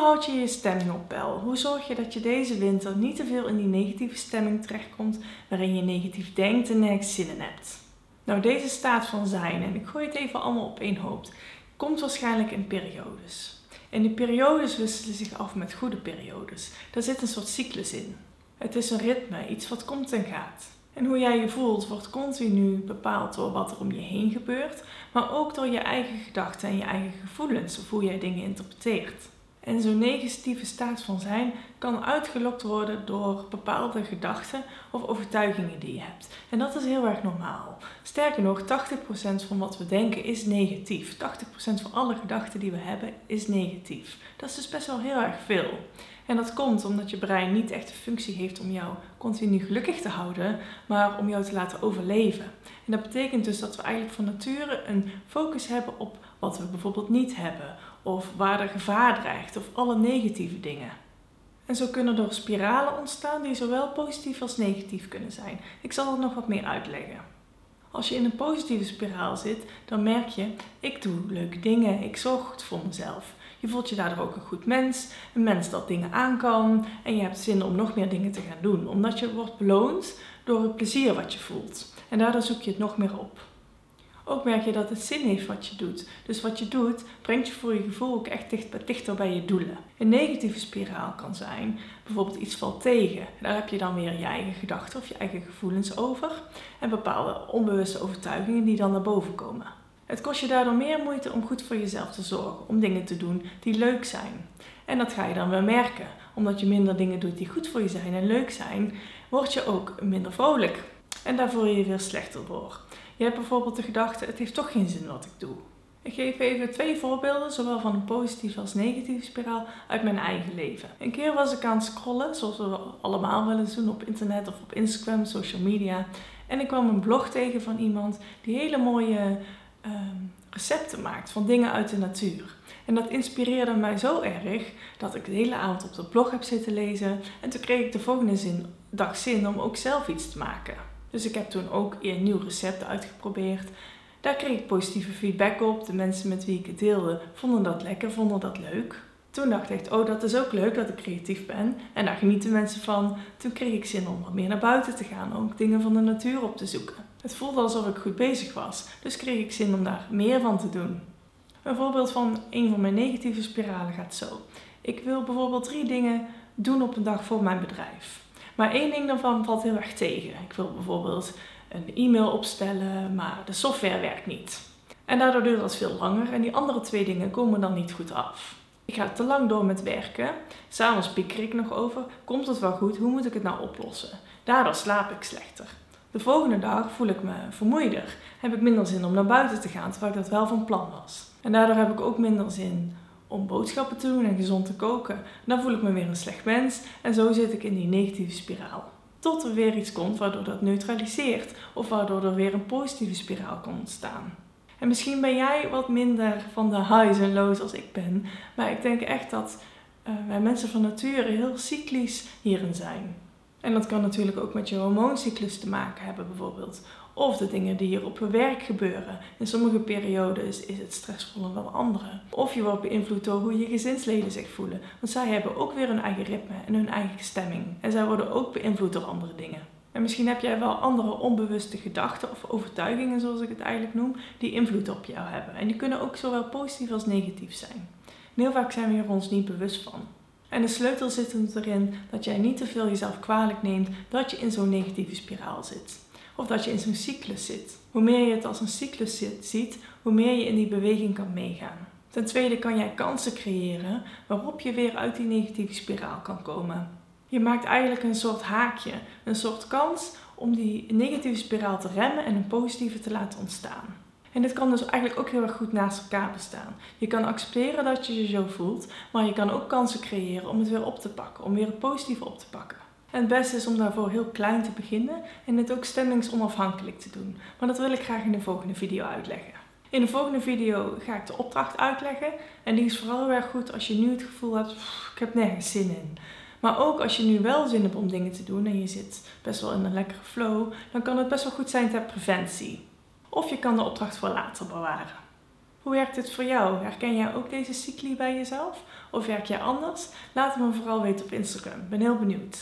houd je je stemming op peil? Hoe zorg je dat je deze winter niet te veel in die negatieve stemming terechtkomt waarin je negatief denkt en nergens zin in hebt? Nou, deze staat van zijn, en ik gooi het even allemaal op één hoop, komt waarschijnlijk in periodes. En die periodes wisselen zich af met goede periodes. Daar zit een soort cyclus in. Het is een ritme, iets wat komt en gaat. En hoe jij je voelt wordt continu bepaald door wat er om je heen gebeurt, maar ook door je eigen gedachten en je eigen gevoelens of hoe jij dingen interpreteert. En zo'n negatieve staat van zijn kan uitgelokt worden door bepaalde gedachten of overtuigingen die je hebt. En dat is heel erg normaal. Sterker nog, 80% van wat we denken is negatief. 80% van alle gedachten die we hebben is negatief. Dat is dus best wel heel erg veel. En dat komt omdat je brein niet echt de functie heeft om jou continu gelukkig te houden, maar om jou te laten overleven. En dat betekent dus dat we eigenlijk van nature een focus hebben op wat we bijvoorbeeld niet hebben, of waar er gevaar dreigt, of alle negatieve dingen. En zo kunnen er spiralen ontstaan die zowel positief als negatief kunnen zijn. Ik zal er nog wat meer uitleggen. Als je in een positieve spiraal zit, dan merk je: ik doe leuke dingen, ik zorg goed voor mezelf. Je voelt je daardoor ook een goed mens, een mens dat dingen aan kan en je hebt zin om nog meer dingen te gaan doen, omdat je wordt beloond door het plezier wat je voelt. En daardoor zoek je het nog meer op. Ook merk je dat het zin heeft wat je doet. Dus wat je doet, brengt je voor je gevoel ook echt dicht, dichter bij je doelen. Een negatieve spiraal kan zijn, bijvoorbeeld iets valt tegen. Daar heb je dan weer je eigen gedachten of je eigen gevoelens over. En bepaalde onbewuste overtuigingen die dan naar boven komen. Het kost je daardoor meer moeite om goed voor jezelf te zorgen, om dingen te doen die leuk zijn. En dat ga je dan wel merken. Omdat je minder dingen doet die goed voor je zijn en leuk zijn, word je ook minder vrolijk. En daar voel je je weer slechter door. Je hebt bijvoorbeeld de gedachte: het heeft toch geen zin wat ik doe. Ik geef even twee voorbeelden, zowel van een positieve als negatieve spiraal, uit mijn eigen leven. Een keer was ik aan het scrollen, zoals we allemaal wel eens doen op internet of op Instagram, social media. En ik kwam een blog tegen van iemand die hele mooie Ehm, recepten maakt van dingen uit de natuur. En dat inspireerde mij zo erg dat ik de hele avond op de blog heb zitten lezen. En toen kreeg ik de volgende zin, dag zin om ook zelf iets te maken. Dus ik heb toen ook een nieuw recept uitgeprobeerd. Daar kreeg ik positieve feedback op. De mensen met wie ik het deelde vonden dat lekker, vonden dat leuk. Toen dacht ik, oh dat is ook leuk dat ik creatief ben. En daar genieten mensen van. Toen kreeg ik zin om wat meer naar buiten te gaan, ook dingen van de natuur op te zoeken. Het voelde alsof ik goed bezig was, dus kreeg ik zin om daar meer van te doen. Een voorbeeld van een van mijn negatieve spiralen gaat zo. Ik wil bijvoorbeeld drie dingen doen op een dag voor mijn bedrijf. Maar één ding daarvan valt heel erg tegen. Ik wil bijvoorbeeld een e-mail opstellen, maar de software werkt niet. En daardoor duurt dat veel langer en die andere twee dingen komen dan niet goed af. Ik ga te lang door met werken. S'avonds pieker ik nog over. Komt het wel goed? Hoe moet ik het nou oplossen? Daardoor slaap ik slechter. De volgende dag voel ik me vermoeider. Heb ik minder zin om naar buiten te gaan, terwijl ik dat wel van plan was. En daardoor heb ik ook minder zin om boodschappen te doen en gezond te koken. dan voel ik me weer een slecht mens en zo zit ik in die negatieve spiraal. Tot er weer iets komt waardoor dat neutraliseert of waardoor er weer een positieve spiraal kan ontstaan. En misschien ben jij wat minder van de highs en lows als ik ben, maar ik denk echt dat uh, wij mensen van nature heel cyclisch hierin zijn. En dat kan natuurlijk ook met je hormooncyclus te maken hebben, bijvoorbeeld. Of de dingen die hier op je werk gebeuren. In sommige periodes is het stressvoller dan andere. Of je wordt beïnvloed door hoe je gezinsleden zich voelen. Want zij hebben ook weer hun eigen ritme en hun eigen stemming. En zij worden ook beïnvloed door andere dingen. En misschien heb jij wel andere onbewuste gedachten of overtuigingen, zoals ik het eigenlijk noem, die invloed op jou hebben. En die kunnen ook zowel positief als negatief zijn. En heel vaak zijn we er ons niet bewust van. En de sleutel zit erin dat jij niet te veel jezelf kwalijk neemt dat je in zo'n negatieve spiraal zit. Of dat je in zo'n cyclus zit. Hoe meer je het als een cyclus ziet, hoe meer je in die beweging kan meegaan. Ten tweede kan jij kansen creëren waarop je weer uit die negatieve spiraal kan komen. Je maakt eigenlijk een soort haakje, een soort kans om die negatieve spiraal te remmen en een positieve te laten ontstaan. En dit kan dus eigenlijk ook heel erg goed naast elkaar bestaan. Je kan accepteren dat je je zo voelt, maar je kan ook kansen creëren om het weer op te pakken, om weer het positieve op te pakken. En het beste is om daarvoor heel klein te beginnen en dit ook stemmingsonafhankelijk te doen. Maar dat wil ik graag in de volgende video uitleggen. In de volgende video ga ik de opdracht uitleggen. En die is vooral heel erg goed als je nu het gevoel hebt, ik heb nergens zin in. Maar ook als je nu wel zin hebt om dingen te doen en je zit best wel in een lekkere flow, dan kan het best wel goed zijn ter preventie. Of je kan de opdracht voor later bewaren. Hoe werkt het voor jou? Herken jij ook deze cycli bij jezelf? Of werk jij anders? Laat het me vooral weten op Instagram. Ben heel benieuwd.